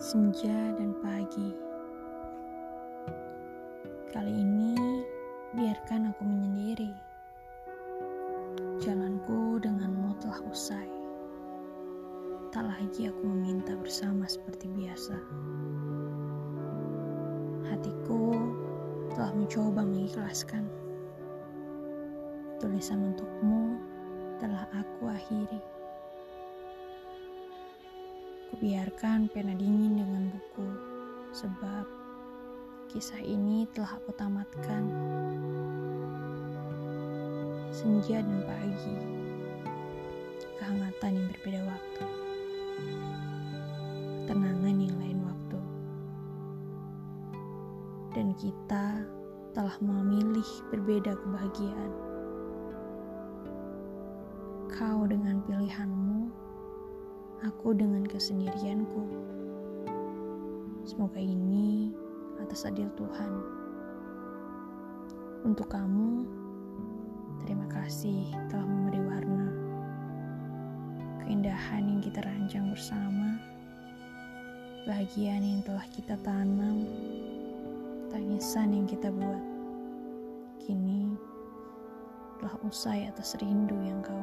senja dan pagi. Kali ini, biarkan aku menyendiri. Jalanku denganmu telah usai. Tak lagi aku meminta bersama seperti biasa. Hatiku telah mencoba mengikhlaskan. Tulisan untukmu telah aku akhiri. Kubiarkan pena dingin dengan buku, sebab kisah ini telah aku tamatkan. Senja dan pagi, kehangatan yang berbeda waktu, tenangan yang lain waktu, dan kita telah memilih berbeda kebahagiaan. Kau dengan pilihanmu aku dengan kesendirianku. Semoga ini atas adil Tuhan. Untuk kamu, terima kasih telah memberi warna. Keindahan yang kita rancang bersama, bahagian yang telah kita tanam, tangisan yang kita buat. Kini telah usai atas rindu yang kau.